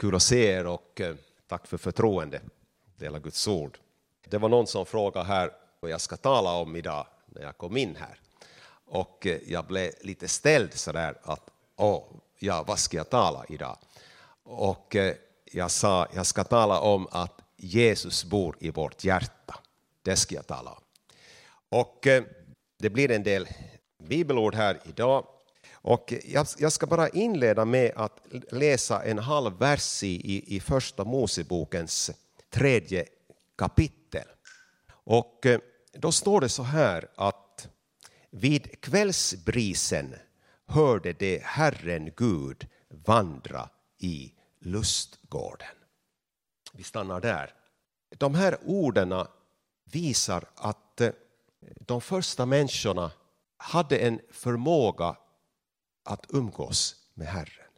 Kul att se er och eh, tack för förtroende. Dela Guds ord. Det var någon som frågade här vad jag ska tala om idag när jag kom in här. Och eh, jag blev lite ställd sådär att åh, ja, vad ska jag tala idag? Och eh, jag sa jag ska tala om att Jesus bor i vårt hjärta. Det ska jag tala om. Och det blir en del bibelord här idag och jag, ska bara inleda med att läsa en halv vers i, i första Mosebokens tredje kapitel. Och eh, då står det så här att vid kvällsbrisen hörde det Herren Gud vandra i lustgården. Vi stannar där. De här orden visar att eh, de första människorna hade en förmåga att umgås med Herren.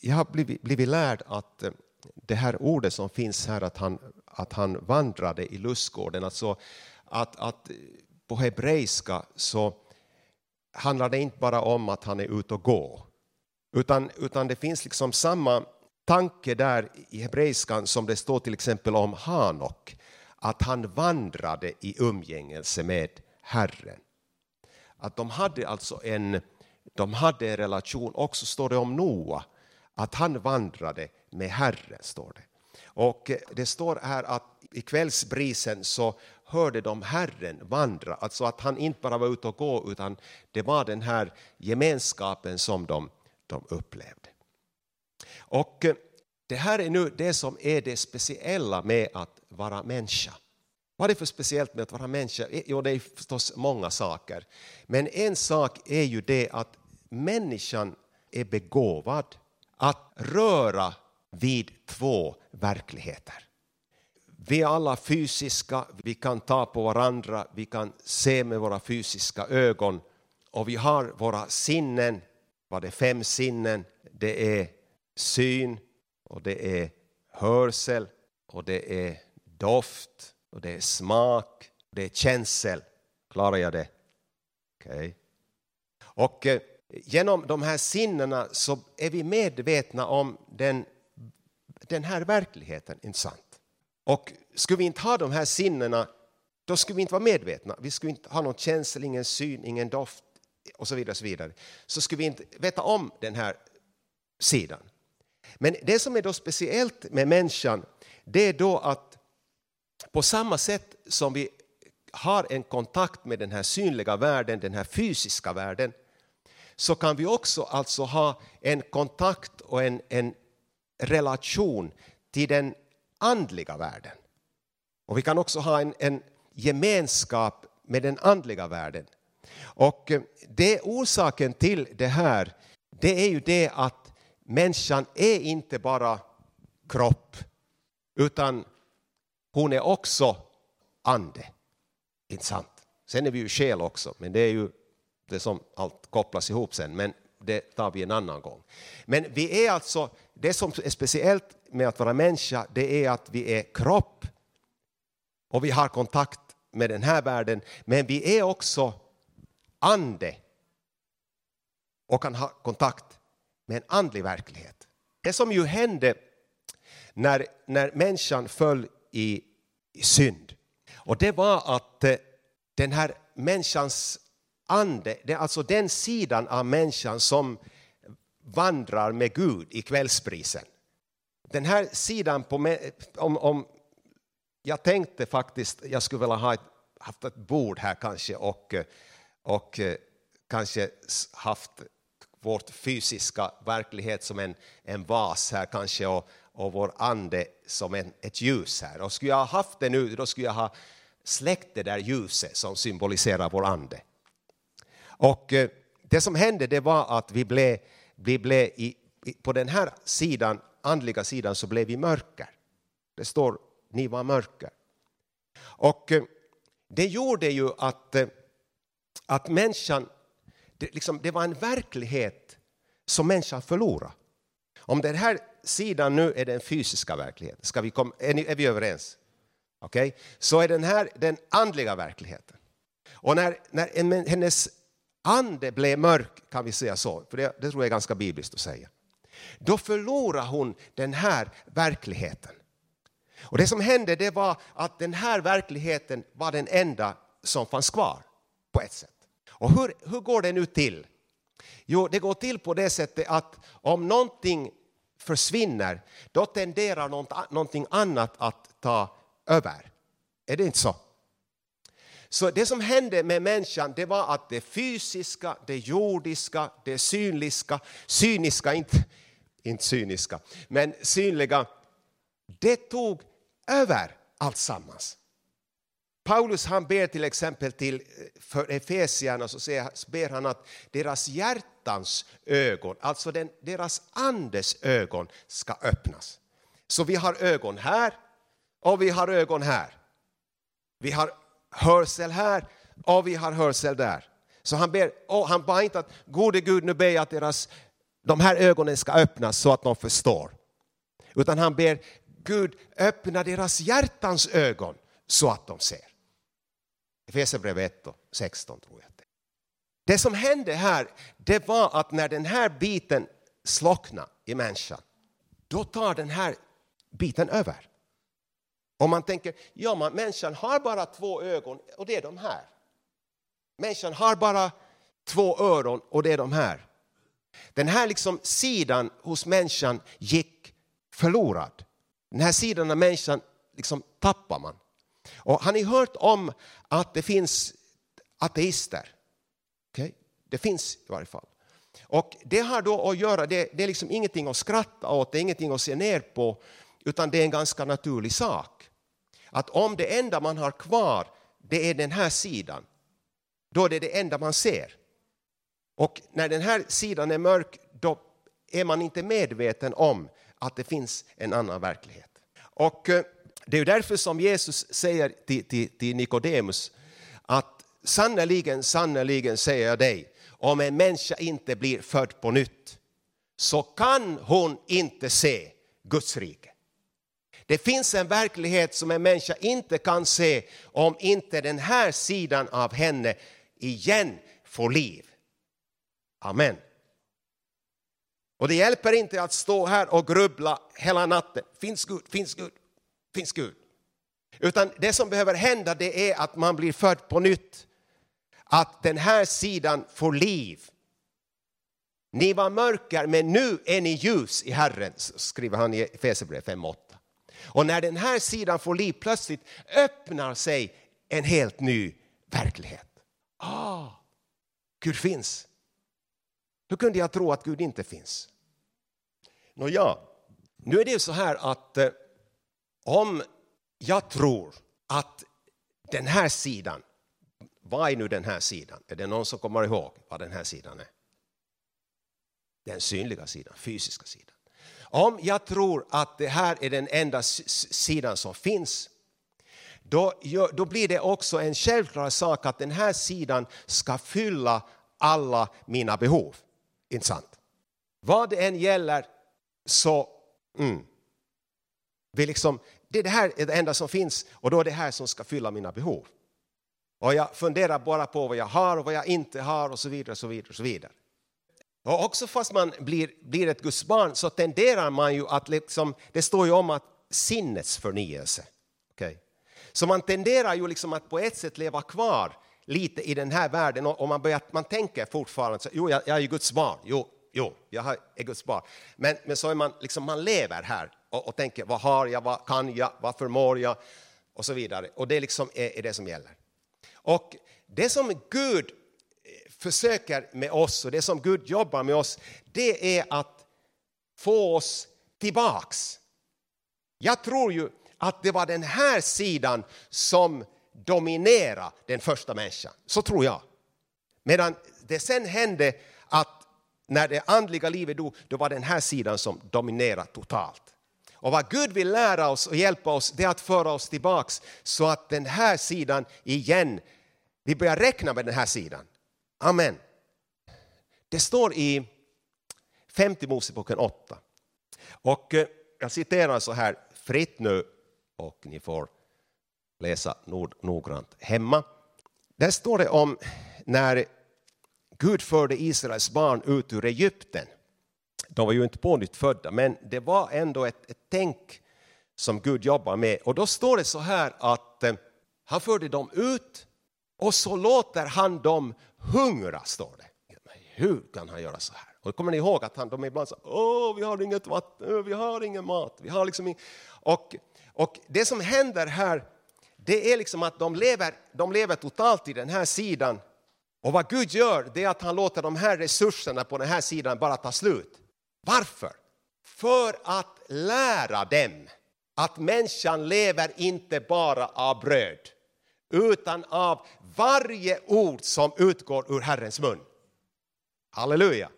Jag har blivit, blivit lärd att eh, det här ordet som finns här, att han, att han vandrade i lustgården, alltså att, att eh, på hebreiska så handlar det inte bara om att han är ute och går, utan, utan det finns liksom samma tanke där i hebreiskan som det står till exempel om Hanok, att han vandrade i umgängelse med Herren. Att de hade alltså en, de hade en relation, också står det om Noa, att han vandrade med Herren. står det. Och det står här att i kvällsbrisen så hörde de Herren vandra, alltså att han inte bara var ute och gå utan det var den här gemenskapen som de, de upplevde. Och det här är nu det som är det speciella med att vara människa. Vad är det för speciellt med att vara människa? Eh, jo, det är förstås många saker. Men en sak är ju det att människan är begåvad att röra vid två verkligheter. Vi är alla fysiska, vi kan ta på varandra, vi kan se med våra fysiska ögon och vi har våra sinnen, vad det är fem sinnen, det är syn och det är hörsel och det är doft och det är smak, det är känsel. Klarar jag det? Okej. Okay. Och eh, genom de här sinnena så är vi medvetna om den, den här verkligheten, inte sant? Och skulle vi inte ha de här sinnena, då skulle vi inte vara medvetna. Vi skulle inte ha någon känsel, ingen syn, ingen doft och så vidare. Så, vidare. så skulle vi inte veta om den här sidan. Men det som är då speciellt med människan, det är då att på samma sätt som vi har en kontakt med den här synliga världen, den här fysiska världen, så kan vi också alltså ha en kontakt och en, en relation till den andliga världen. Och vi kan också ha en, en gemenskap med den andliga världen. Och eh, det orsaken till det här, det är ju det att människan är inte bara kropp, utan hon är också ande. Inte sant? Sen är vi ju själ också, men det är ju det som allt kopplas ihop sen, men det tar vi en annan gång. Men vi är alltså, det som är speciellt med att vara människa, det är att vi är kropp och vi har kontakt med den här världen, men vi är också ande och kan ha kontakt med en andlig verklighet. Det som ju hände när, när människan föll i, i synd. Och det var att eh, den här människans ande, det är alltså den sidan av människan som vandrar med Gud i kvällsprisen. Den här sidan, på, om, om jag tänkte faktiskt, jag skulle vilja ha ett, haft ett bord här kanske och, eh, och eh, kanske haft vårt fysiska verklighet som en, en vas här kanske och, och vår ande som en, ett ljus här. Och skulle jag ha haft det nu, då skulle jag ha släckt det där ljuset som symboliserar vår ande. Och eh, det som hände det var att vi blev, vi blev i, på den här sidan, andliga sidan, så blev vi mörker. Det står ni var mörker. Och eh, det gjorde ju att, eh, att människan, det, liksom, det var en verklighet som människan förlorade. Om den här sidan nu är den fysiska verkligheten, Ska vi komma, är, ni, är vi överens? Okay? Så är den här den andliga verkligheten. Och när, när hennes ande blev mörk, kan vi säga så, för det, det tror jag är ganska bibliskt att säga. då förlorar hon den här verkligheten. Och det som hände det var att den här verkligheten var den enda som fanns kvar på ett sätt. Och hur, hur går det nu till? Jo, det går till på det sättet att om någonting försvinner, då tenderar någonting annat att ta över. Är det inte så? Så det som hände med människan det var att det fysiska, det jordiska, det synliska, cyniska, inte, inte cyniska, men synliga, det tog över alltsammans. Paulus han ber till exempel till eh, för Efesierna så ber han att deras hjärta hjärtans ögon, alltså den, deras andes ögon ska öppnas. Så vi har ögon här och vi har ögon här. Vi har hörsel här och vi har hörsel där. Så han ber, och han bad inte att gode Gud nu ber jag att deras, de här ögonen ska öppnas så att de förstår. Utan han ber Gud öppna deras hjärtans ögon så att de ser. Efesierbrevet 1 och 16 tror jag. Det. som hände här det var att när den här biten slocknade i människan då tar den här biten över. Om man tänker, ja man, människan har bara två ögon och det är de här. Människan har bara två öron och det är de här. Den här liksom sidan hos människan gick förlorad. Den här sidan av människan liksom tappar man. Och har ni hört om att det finns ateister? Okay? Det finns i varje fall. Och det har då att göra, det, det är liksom ingenting att skratta åt, det är ingenting att se ner på, utan det är en ganska naturlig sak. Att om det enda man har kvar, det är den här sidan, då är det det enda man ser. Och när den här sidan är mörk, då är man inte medveten om att det finns en annan verklighet. Och eh, det är därför som Jesus säger till, till, till Nikodemus att sannerligen, sannerligen säger jag dig, om en människa inte blir född på nytt så kan hon inte se Guds rike. Det finns en verklighet som en människa inte kan se om inte den här sidan av henne igen får liv. Amen. Och det hjälper inte att stå här och grubbla hela natten. Finns Gud, finns Gud, finns Gud. Utan det som behöver hända det är att man blir född på nytt. Att den här sidan får liv. Ni var mörker men nu är ni ljus i Herren, skriver han i Efesierbrevet 5.8. Och när den här sidan får liv plötsligt öppnar sig en helt ny verklighet. Ah, Gud finns. Hur kunde jag tro att Gud inte finns? Nåja, nu är det så här att eh, om jag tror att den här sidan, vad är nu den här sidan? Är det någon som kommer ihåg vad den här sidan är? Den synliga sidan, fysiska sidan. Om jag tror att det här är den enda sidan som finns, då, då blir det också en självklar sak att den här sidan ska fylla alla mina behov. Inte sant? Vad det än gäller så, mm, vi liksom, det, det här är det enda som finns och då är det här som ska fylla mina behov. Och jag funderar bara på vad jag har och vad jag inte har och så vidare. Och så vidare, och så vidare. Och också fast man blir, blir ett Guds barn så tenderar man ju att, liksom, det står ju om att sinnets förnyelse. Okay? Så man tenderar ju liksom att på ett sätt leva kvar lite i den här världen och man, börjar, man tänker fortfarande så, jo jag, jag är ju Guds barn, jo, jo jag är Guds barn. Men, men så är man, liksom, man lever här och, och tänker vad har jag, vad kan jag, vad förmår jag och så vidare. Och det liksom är, är det som gäller. Och det som Gud eh, försöker med oss och det som Gud jobbar med oss, det är att få oss tillbaks. Jag tror ju att det var den här sidan som dominerade den första människan. Så tror jag. Medan det sen hände att när det andliga livet dog, då var den här sidan som dominerade totalt. Och vad Gud vill lära oss och hjälpa oss, det är att föra oss tillbaks så att den här sidan igen, vi börjar räkna med den här sidan. Amen. Det står i femte Moseboken 8. Och eh, jag citerar så här fritt nu och ni får läsa noggrant hemma. Där står det om när Gud förde Israels barn ut ur Egypten. De var ju inte pånyttfödda, men det var ändå ett, ett tänk som Gud jobbar med. Och då står det så här att eh, han förde dem ut och så låter han dem hungra, står det. Hur kan han göra så här? Och kommer ni ihåg att han, de ibland sa, åh, vi har inget vatten, vi har ingen mat, vi har liksom och, och det som händer här, det är liksom att de lever, de lever totalt i den här sidan. Och vad Gud gör, det är att han låter de här resurserna på den här sidan bara ta slut. Varför? För att lära dem att människan lever inte bara av bröd, utan av varje ord som utgår ur Herrens mun. Halleluja!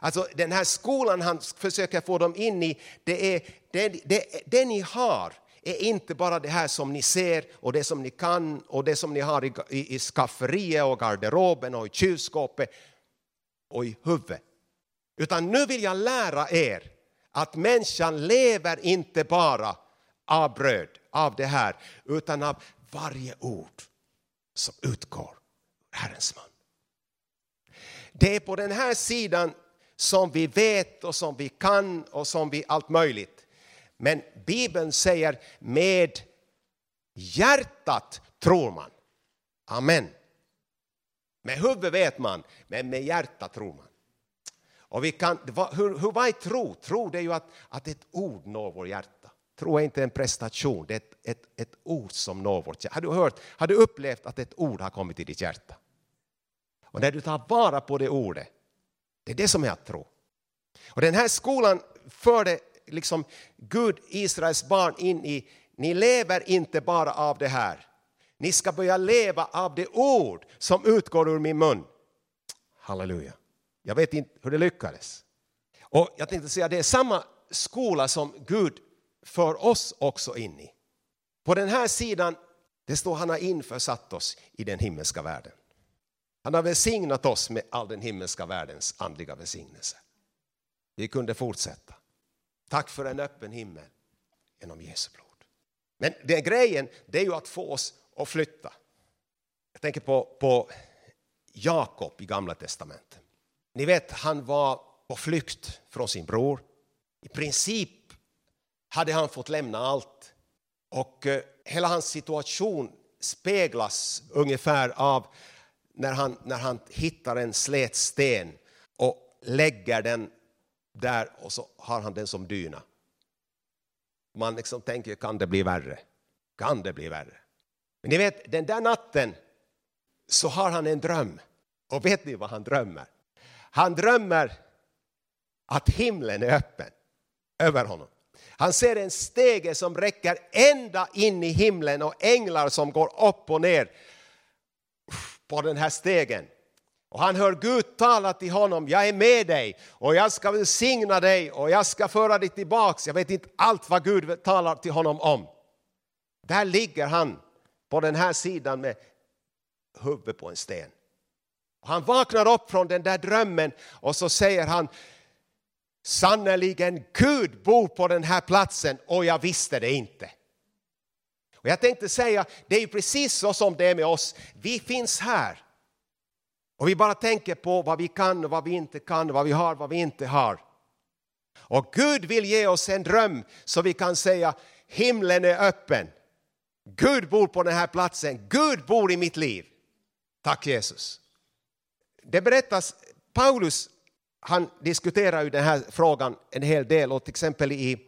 Alltså den här skolan han försöker få dem in i, det är det, det, det ni har är inte bara det här som ni ser och det som ni kan och det som ni har i, i, i skafferiet och garderoben och i kylskåpet och i huvudet. Utan nu vill jag lära er att människan lever inte bara av bröd, av det här, utan av varje ord som utgår ur Herrens mun. Det är på den här sidan som vi vet och som vi kan och som vi allt möjligt. Men Bibeln säger med hjärtat tror man. Amen. Med huvudet vet man, men med hjärtat tror man. Och vi kan, hur, hur, vad är tro? Tro det är ju att, att ett ord når vårt hjärta. Tro är inte en prestation, det är ett, ett, ett ord som når vårt hjärta. Har du, hört, har du upplevt att ett ord har kommit till ditt hjärta? Och när du tar vara på det ordet, det är det som är att tro. Och den här skolan förde liksom Gud, Israels barn in i, ni lever inte bara av det här. Ni ska börja leva av det ord som utgår ur min mun. Halleluja. Jag vet inte hur det lyckades. Och jag tänkte säga det är samma skola som Gud för oss också in i. På den här sidan, det står han har införsatt oss i den himmelska världen. Han har välsignat oss med all den himmelska världens andliga välsignelse. Vi kunde fortsätta. Tack för en öppen himmel genom Jesu blod. Men den grejen, det är ju att få oss att flytta. Jag tänker på, på Jakob i Gamla Testamentet. Ni vet, han var på flykt från sin bror. I princip hade han fått lämna allt. Och eh, hela hans situation speglas ungefär av när han, när han hittar en slät sten och lägger den där och så har han den som dyna. Man liksom tänker, kan det bli värre? Kan det bli värre? Men ni vet, den där natten så har han en dröm. Och vet ni vad han drömmer? Han drömmer att himlen är öppen över honom. Han ser en stege som räcker ända in i himlen och änglar som går upp och ner på den här stegen. Och han hör Gud tala till honom, jag är med dig och jag ska välsigna dig och jag ska föra dig tillbaks. Jag vet inte allt vad Gud talar till honom om. Där ligger han på den här sidan med huvudet på en sten. Han vaknar upp från den där drömmen och så säger han sannerligen Gud bor på den här platsen och jag visste det inte. Och jag tänkte säga, det är precis så som det är med oss. Vi finns här. Och vi bara tänker på vad vi kan och vad vi inte kan, vad vi har och vad vi inte har. Och Gud vill ge oss en dröm så vi kan säga himlen är öppen. Gud bor på den här platsen. Gud bor i mitt liv. Tack Jesus. Det berättas, Paulus han diskuterar ju den här frågan en hel del och till exempel i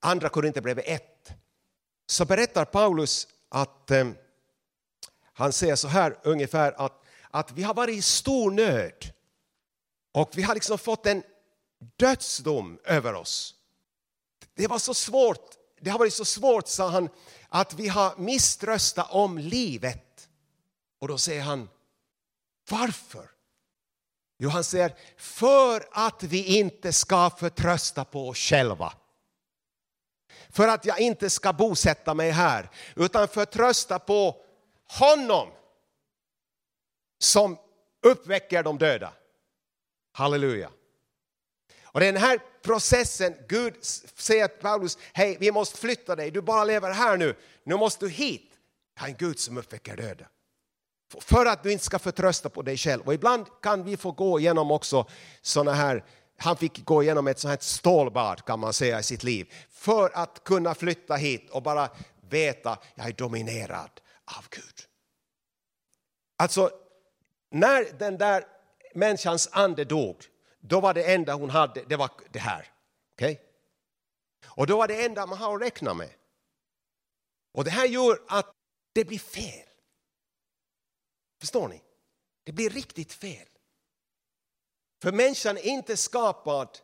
andra Korinthierbrevet 1 så berättar Paulus att eh, han säger så här ungefär att, att vi har varit i stor nöd och vi har liksom fått en dödsdom över oss. Det var så svårt, det har varit så svårt, sa han, att vi har misströstat om livet. Och då säger han, varför? Jo, han säger, för att vi inte ska förtrösta på oss själva för att jag inte ska bosätta mig här, utan förtrösta på honom som uppväcker de döda. Halleluja. Och den här processen, Gud säger till Paulus, hej vi måste flytta dig, du bara lever här nu, nu måste du hit. Jag är en Gud som uppväcker döda. För att du inte ska förtrösta på dig själv. Och ibland kan vi få gå igenom också sådana här han fick gå igenom ett sånt här stålbad kan man säga i sitt liv för att kunna flytta hit och bara veta jag är dominerad av Gud. Alltså, när den där människans ande dog, då var det enda hon hade, det var det här. Okay? Och då var det enda man har att räkna med. Och det här gör att det blir fel. Förstår ni? Det blir riktigt fel. För människan är inte skapad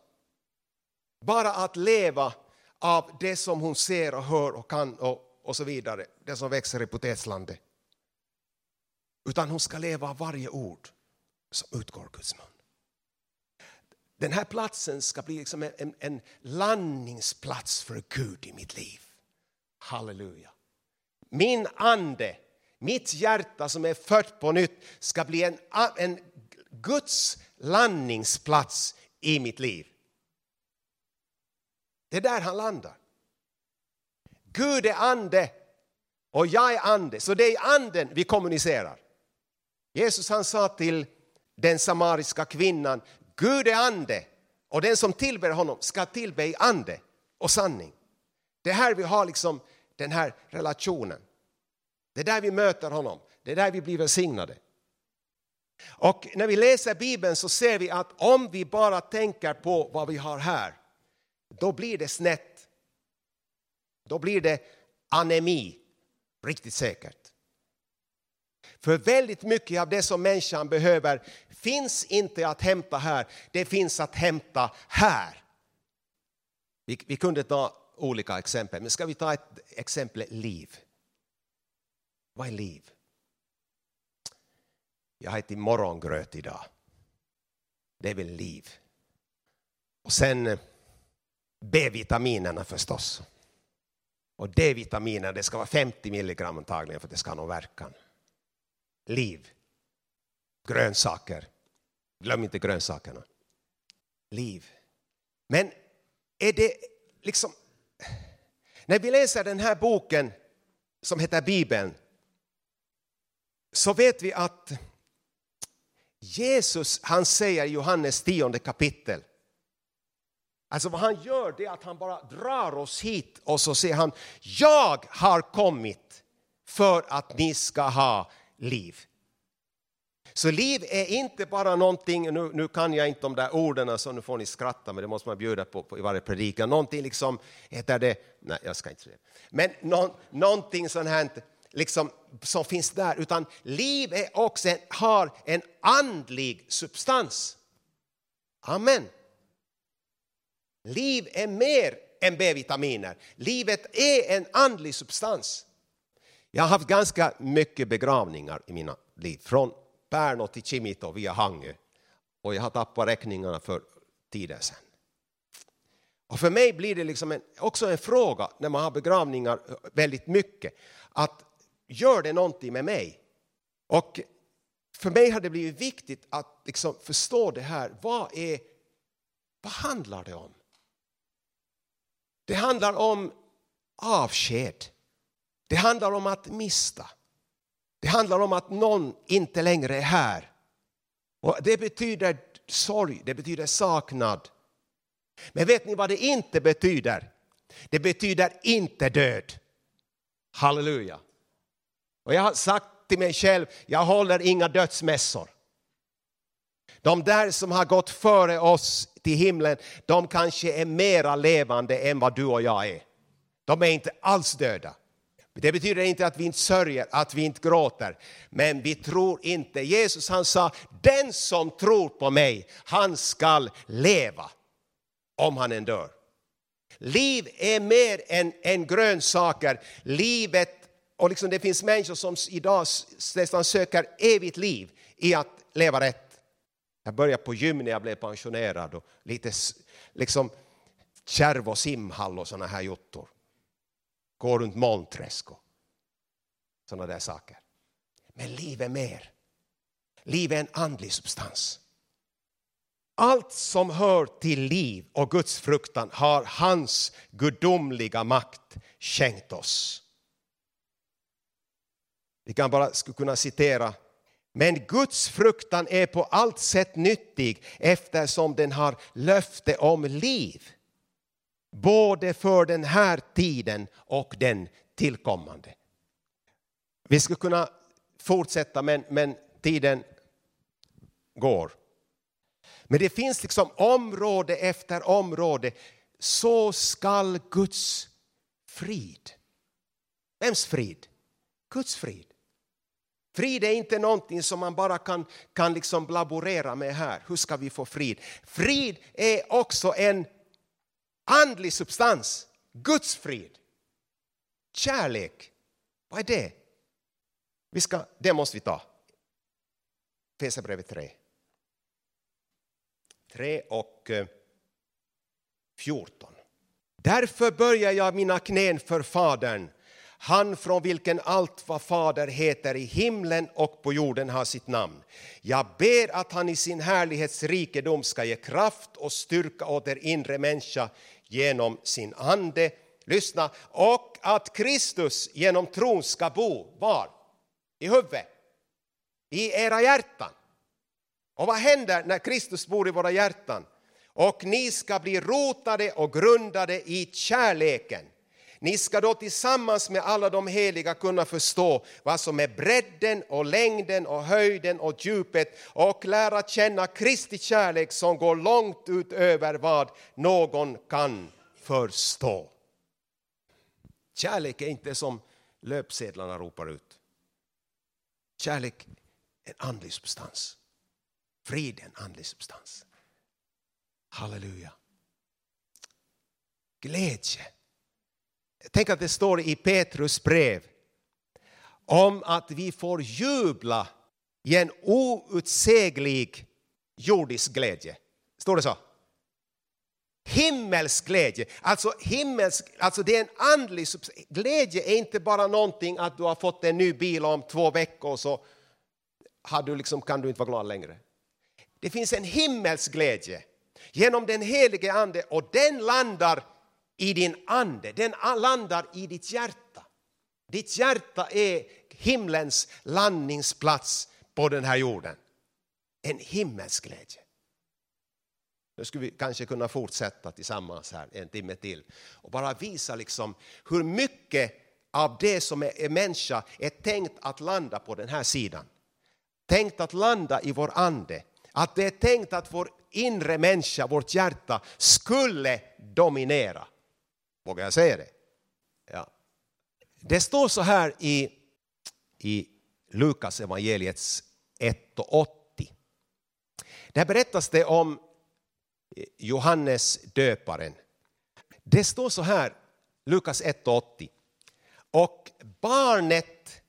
bara att leva av det som hon ser och hör och kan och, och så vidare, det som växer i potetslandet. Utan hon ska leva av varje ord som utgår Guds mun. Den här platsen ska bli liksom en, en landningsplats för Gud i mitt liv. Halleluja. Min ande, mitt hjärta som är fött på nytt ska bli en, en Guds landningsplats i mitt liv. Det är där han landar. Gud är ande och jag är ande, så det är i anden vi kommunicerar. Jesus han sa till den samariska kvinnan, Gud är ande och den som tillber honom ska tillbe i ande och sanning. Det är här vi har liksom den här relationen. Det är där vi möter honom, det är där vi blir välsignade. Och när vi läser Bibeln så ser vi att om vi bara tänker på vad vi har här, då blir det snett. Då blir det anemi, riktigt säkert. För väldigt mycket av det som människan behöver finns inte att hämta här, det finns att hämta här. Vi, vi kunde ta olika exempel, men ska vi ta ett exempel liv? Vad är liv? Jag har ätit morgongröt idag. Det är väl liv. Och sen B-vitaminerna förstås. Och D-vitaminer, det ska vara 50 milligram antagligen för att det ska ha någon verkan. Liv. Grönsaker. Glöm inte grönsakerna. Liv. Men är det liksom... När vi läser den här boken som heter Bibeln så vet vi att Jesus han säger i Johannes tionde kapitel Alltså vad han gör det är att han bara drar oss hit och så säger han Jag har kommit för att ni ska ha liv. Så liv är inte bara någonting, nu, nu kan jag inte de där orden så nu får ni skratta men det måste man bjuda på, på i varje predikan, någonting liksom, heter det, nej jag ska inte säga det, men no, någonting sånt här liksom, som finns där, utan liv är också en, har en andlig substans. Amen. Liv är mer än B-vitaminer. Livet är en andlig substans. Jag har haft ganska mycket begravningar i mina liv, från Pärno till Kimito via Hangö. Och jag har tappat räkningarna för tiden sedan. Och för mig blir det liksom en, också en fråga när man har begravningar väldigt mycket, att gör det någonting med mig? Och för mig har det blivit viktigt att liksom förstå det här. Vad, är, vad handlar det om? Det handlar om avsked. Det handlar om att mista. Det handlar om att någon inte längre är här. Och det betyder sorg, det betyder saknad. Men vet ni vad det inte betyder? Det betyder inte död. Halleluja. Och jag har sagt till mig själv, jag håller inga dödsmässor. De där som har gått före oss till himlen, de kanske är mera levande än vad du och jag är. De är inte alls döda. Det betyder inte att vi inte sörjer, att vi inte gråter, men vi tror inte. Jesus han sa, den som tror på mig, han skall leva om han än dör. Liv är mer än, än grönsaker. Livet och liksom det finns människor som idag nästan söker evigt liv i att leva rätt. Jag började på gym när jag blev pensionerad och lite liksom kärv och simhall och sådana här jottor. Gå runt molnträsk och sådana där saker. Men liv är mer. Liv är en andlig substans. Allt som hör till liv och Guds fruktan har hans gudomliga makt skänkt oss. Vi kan bara skulle kunna citera Men Guds fruktan är på allt sätt nyttig eftersom den har löfte om liv. Både för den här tiden och den tillkommande. Vi skulle kunna fortsätta men, men tiden går. Men det finns liksom område efter område. Så skall Guds frid. Vems frid? Guds frid. Frid är inte någonting som man bara kan, kan liksom laborera med här. Hur ska vi få frid? Frid är också en andlig substans. Guds frid. Kärlek. Vad är det? Vi ska, det måste vi ta. Fesebrevet 3. 3 och eh, 14. Därför börjar jag mina knän för Fadern, han från vilken allt vad Fader heter i himlen och på jorden har sitt namn. Jag ber att han i sin härlighetsrikedom ska ge kraft och styrka åt er inre människa genom sin ande. Lyssna, och att Kristus genom tron ska bo, var? I huvudet, i era hjärtan. Och vad händer när Kristus bor i våra hjärtan? Och ni ska bli rotade och grundade i kärleken. Ni ska då tillsammans med alla de heliga kunna förstå vad som är bredden och längden och höjden och djupet och lära känna Kristi kärlek som går långt utöver vad någon kan förstå. Kärlek är inte som löpsedlarna ropar ut. Kärlek är en andlig substans. Frid är en andlig substans. Halleluja. Glädje. Tänk att det står i Petrus brev om att vi får jubla i en outsäglig jordisk glädje. Står det så? Himmelsk glädje, alltså, himmelsk, alltså det är en andlig Glädje är inte bara någonting att du har fått en ny bil om två veckor så har du liksom, kan du inte vara glad längre. Det finns en himmelsk glädje genom den helige ande och den landar i din ande, den landar i ditt hjärta. Ditt hjärta är himlens landningsplats på den här jorden. En himmelsk glädje. Nu skulle vi kanske kunna fortsätta tillsammans här en timme till och bara visa liksom hur mycket av det som är människa är tänkt att landa på den här sidan. Tänkt att landa i vår ande. Att det är tänkt att vår inre människa, vårt hjärta, skulle dominera. Vågar jag säga det? Ja. Det står så här i, i Lukas evangeliets 1 och 80. Där berättas det om eh, Johannes döparen. Det står så här, Lukas 1 och 80. Och barnet,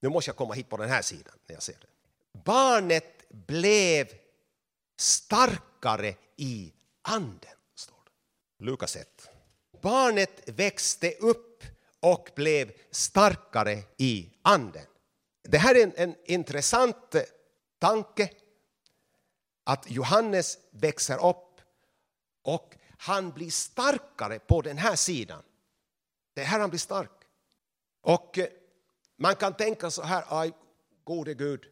nu måste jag komma hit på den här sidan när jag ser det. Barnet blev starkare i anden. Står det. Lukas 1. Barnet växte upp och blev starkare i anden. Det här är en, en intressant tanke att Johannes växer upp och han blir starkare på den här sidan. Det är här han blir stark. Och eh, man kan tänka så här, aj gode Gud,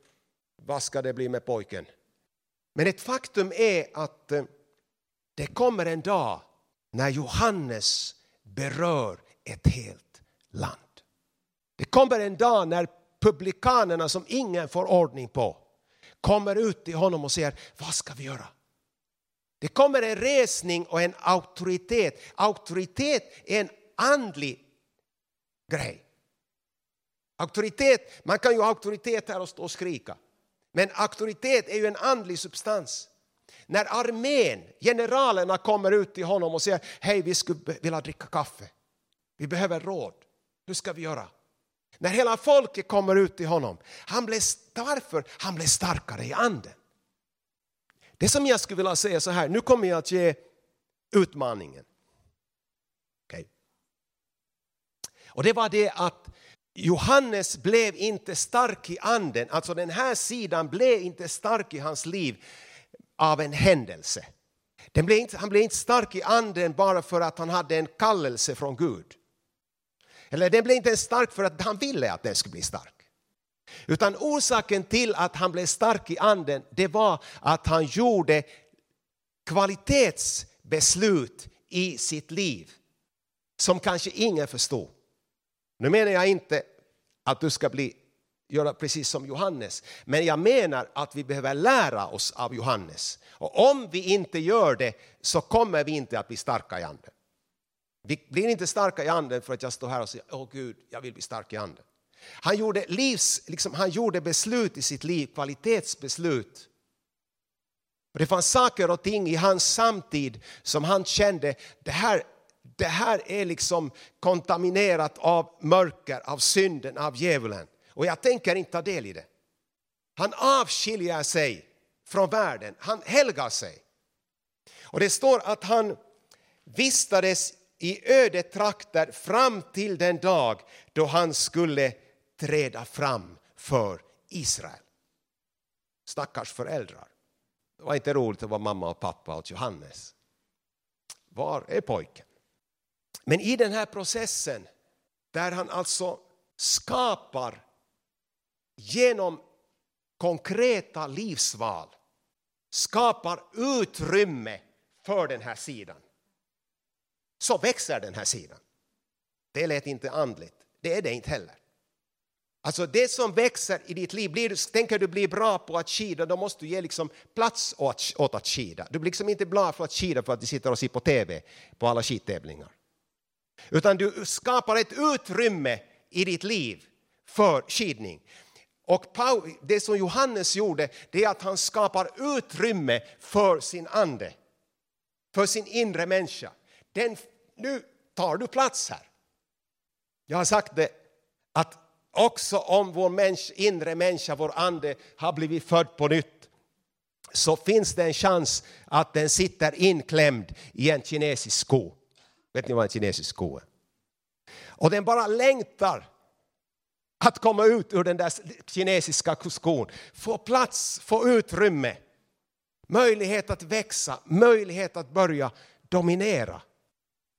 vad ska det bli med pojken? Men ett faktum är att eh, det kommer en dag när Johannes berör ett helt land. Det kommer en dag när publikanerna som ingen får ordning på kommer ut till honom och säger, vad ska vi göra? Det kommer en resning och en auktoritet. Auktoritet är en andlig grej. Auktoritet, man kan ju ha auktoritet här och stå och skrika. Men auktoritet är ju en andlig substans. När armén, generalerna kommer ut till honom och säger hej vi skulle vilja dricka kaffe. Vi behöver råd. Hur ska vi göra? När hela folket kommer ut till honom, han blev, varför? Han blev starkare i anden. Det som jag skulle vilja säga så här, nu kommer jag att ge utmaningen. Okay. Och det var det att Johannes blev inte stark i anden, alltså den här sidan blev inte stark i hans liv av en händelse. Den blev inte, han blev inte stark i anden bara för att han hade en kallelse från Gud. Eller den blev inte stark för att han ville att den skulle bli stark. Utan orsaken till att han blev stark i anden, det var att han gjorde kvalitetsbeslut i sitt liv som kanske ingen förstod. Nu menar jag inte att du ska bli, göra precis som Johannes, men jag menar att vi behöver lära oss av Johannes. Och om vi inte gör det så kommer vi inte att bli starka i anden. Vi blir inte starka i anden för att jag står här och säger, åh Gud, jag vill bli stark i anden. Han gjorde, livs, liksom, han gjorde beslut i sitt liv, kvalitetsbeslut. Det fanns saker och ting i hans samtid som han kände, det här, det här är liksom kontaminerat av mörker, av synden, av djävulen. Och jag tänker inte ta del i det. Han avskiljer sig från världen, han helgar sig. Och det står att han vistades i öde trakter fram till den dag då han skulle träda fram för Israel. Stackars föräldrar. Det var inte roligt att vara mamma och pappa åt Johannes. Var är pojken? Men i den här processen där han alltså skapar genom konkreta livsval skapar utrymme för den här sidan så växer den här sidan. Det lät inte andligt, det är det inte heller. Alltså det som växer i ditt liv, blir, tänker du bli bra på att skida, då måste du ge liksom plats åt, åt att skida. Du blir liksom inte bra för att skida för att du sitter och ser på TV på alla skidtävlingar. Utan du skapar ett utrymme i ditt liv för skidning. Och det som Johannes gjorde, det är att han skapar utrymme för sin ande, för sin inre människa. Den, nu tar du plats här. Jag har sagt det att också om vår människa, inre människa, vår ande har blivit född på nytt så finns det en chans att den sitter inklämd i en kinesisk sko. Vet ni vad en kinesisk sko är? Och den bara längtar att komma ut ur den där kinesiska skon, få plats, få utrymme, möjlighet att växa, möjlighet att börja dominera.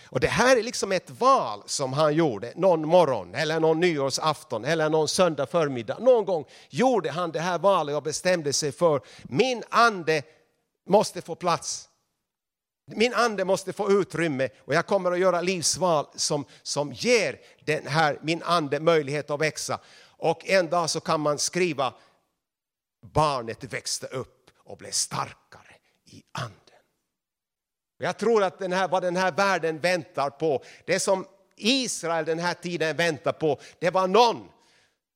Och det här är liksom ett val som han gjorde någon morgon eller någon nyårsafton eller någon söndag förmiddag. Någon gång gjorde han det här valet och bestämde sig för min ande måste få plats. Min ande måste få utrymme och jag kommer att göra livsval som, som ger den här, min ande möjlighet att växa. Och en dag så kan man skriva barnet växte upp och blev starkare i anden. Jag tror att den här, vad den här världen väntar på, det som Israel den här tiden väntar på, det var någon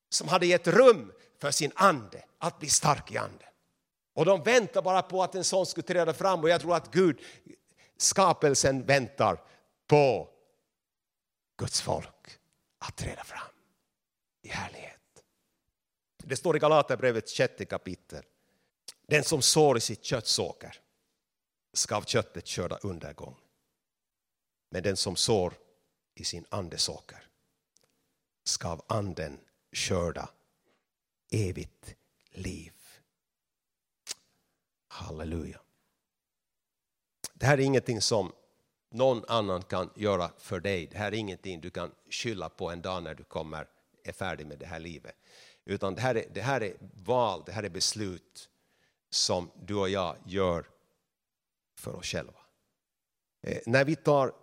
som hade gett rum för sin ande att bli stark i anden. Och de väntar bara på att en sån skulle träda fram och jag tror att Gud, skapelsen väntar på Guds folk att träda fram i härlighet. Det står i Galaterbrevets sjätte kapitel. Den som sår i sitt köttsåker ska av köttet skörda undergång. Men den som sår i sin andesåker ska av anden körda evigt liv. Halleluja. Det här är ingenting som någon annan kan göra för dig. Det här är ingenting du kan skylla på en dag när du kommer, är färdig med det här livet. Utan det här är, det här är val, det här är beslut som du och jag gör för oss själva. Eh, när vi tar,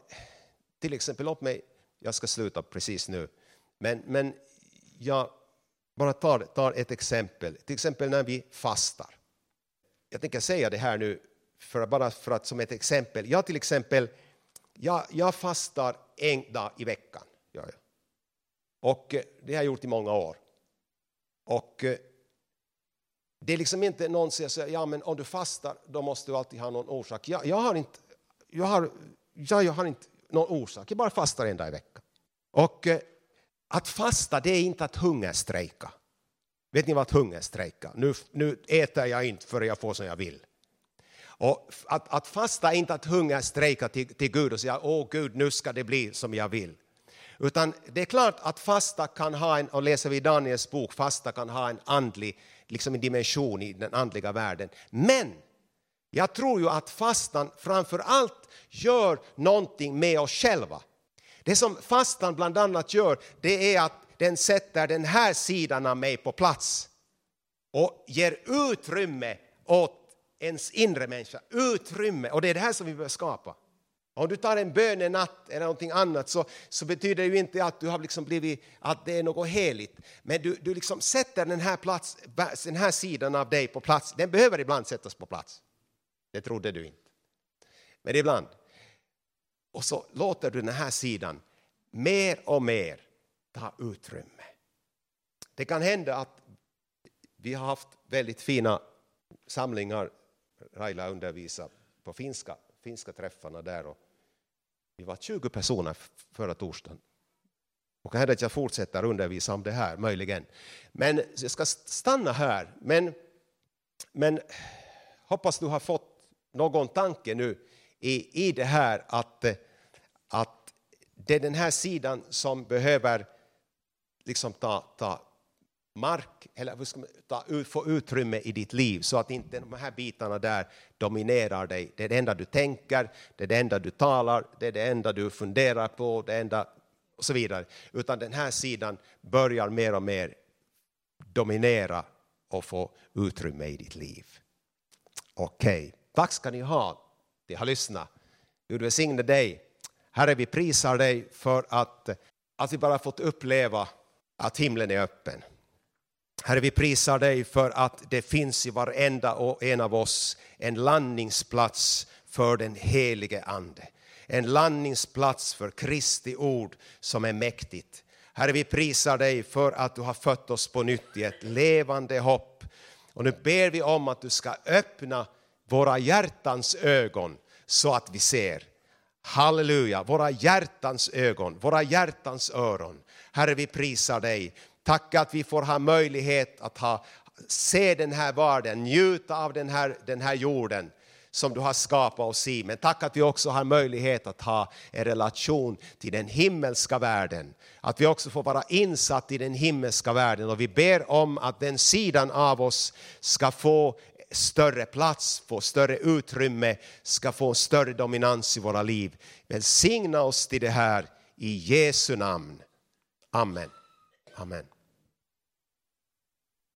till exempel, låt mig, jag ska sluta precis nu, men, men jag bara tar, tar ett exempel, till exempel när vi fastar. Jag tänker säga det här nu för, bara för att som ett exempel. Jag till exempel, jag, jag fastar en dag i veckan. Ja, ja. Och eh, det har jag gjort i många år. Och eh, det är liksom inte någon som säger ja men om du fastar då måste du alltid ha någon orsak. Jag, jag har, inte, jag har, jag, jag har inte någon orsak, jag bara fastar en dag i veckan. Och eh, att fasta det är inte att hungerstrejka. Vet ni vad att hungerstrejka? Nu, nu äter jag inte förrän jag får som jag vill. Och att, att fasta är inte att hungerstrejka till, till Gud och säga åh Gud nu ska det bli som jag vill. Utan det är klart att fasta kan ha en, och läser vi Daniels bok, fasta kan ha en andlig liksom en dimension i den andliga världen. Men jag tror ju att fastan framför allt gör någonting med oss själva. Det som fastan bland annat gör, det är att den sätter den här sidan av mig på plats och ger utrymme åt ens inre människa. Utrymme, och det är det här som vi behöver skapa. Om du tar en bönenatt eller någonting annat så, så betyder det ju inte att du har liksom blivit, att det är något heligt. Men du, du liksom sätter den här, plats, den här sidan av dig på plats. Den behöver ibland sättas på plats. Det trodde du inte. Men ibland. Och så låter du den här sidan mer och mer ta utrymme. Det kan hända att vi har haft väldigt fina samlingar. Raila undervisade på finska, finska träffarna där. Och vi var 20 personer förra torsdagen. Och kanske att jag fortsätter undervisa om det här, möjligen. Men jag ska stanna här. Men, men hoppas du har fått någon tanke nu i, i det här att, att det är den här sidan som behöver liksom ta, ta mark, eller ta, få utrymme i ditt liv så att inte de här bitarna där dominerar dig. Det är det enda du tänker, det är det enda du talar, det är det enda du funderar på, det enda och så vidare. Utan den här sidan börjar mer och mer dominera och få utrymme i ditt liv. Okej, okay. tack ska ni ha. Det har lyssnat. Gud välsigne dig. Herre, vi prisar dig för att, att vi bara fått uppleva att himlen är öppen. Herre, vi prisar dig för att det finns i varenda och en av oss en landningsplats för den helige Ande. En landningsplats för Kristi ord som är mäktigt. Herre, vi prisar dig för att du har fött oss på nytt i ett levande hopp. Och nu ber vi om att du ska öppna våra hjärtans ögon så att vi ser. Halleluja, våra hjärtans ögon, våra hjärtans öron. Herre, vi prisar dig Tack att vi får ha möjlighet att ha, se den här världen, njuta av den här, den här jorden som du har skapat oss i. Men tack att vi också har möjlighet att ha en relation till den himmelska världen. Att vi också får vara insatt i den himmelska världen och vi ber om att den sidan av oss ska få större plats, få större utrymme, ska få större dominans i våra liv. Välsigna oss till det här i Jesu namn. Amen. Amen.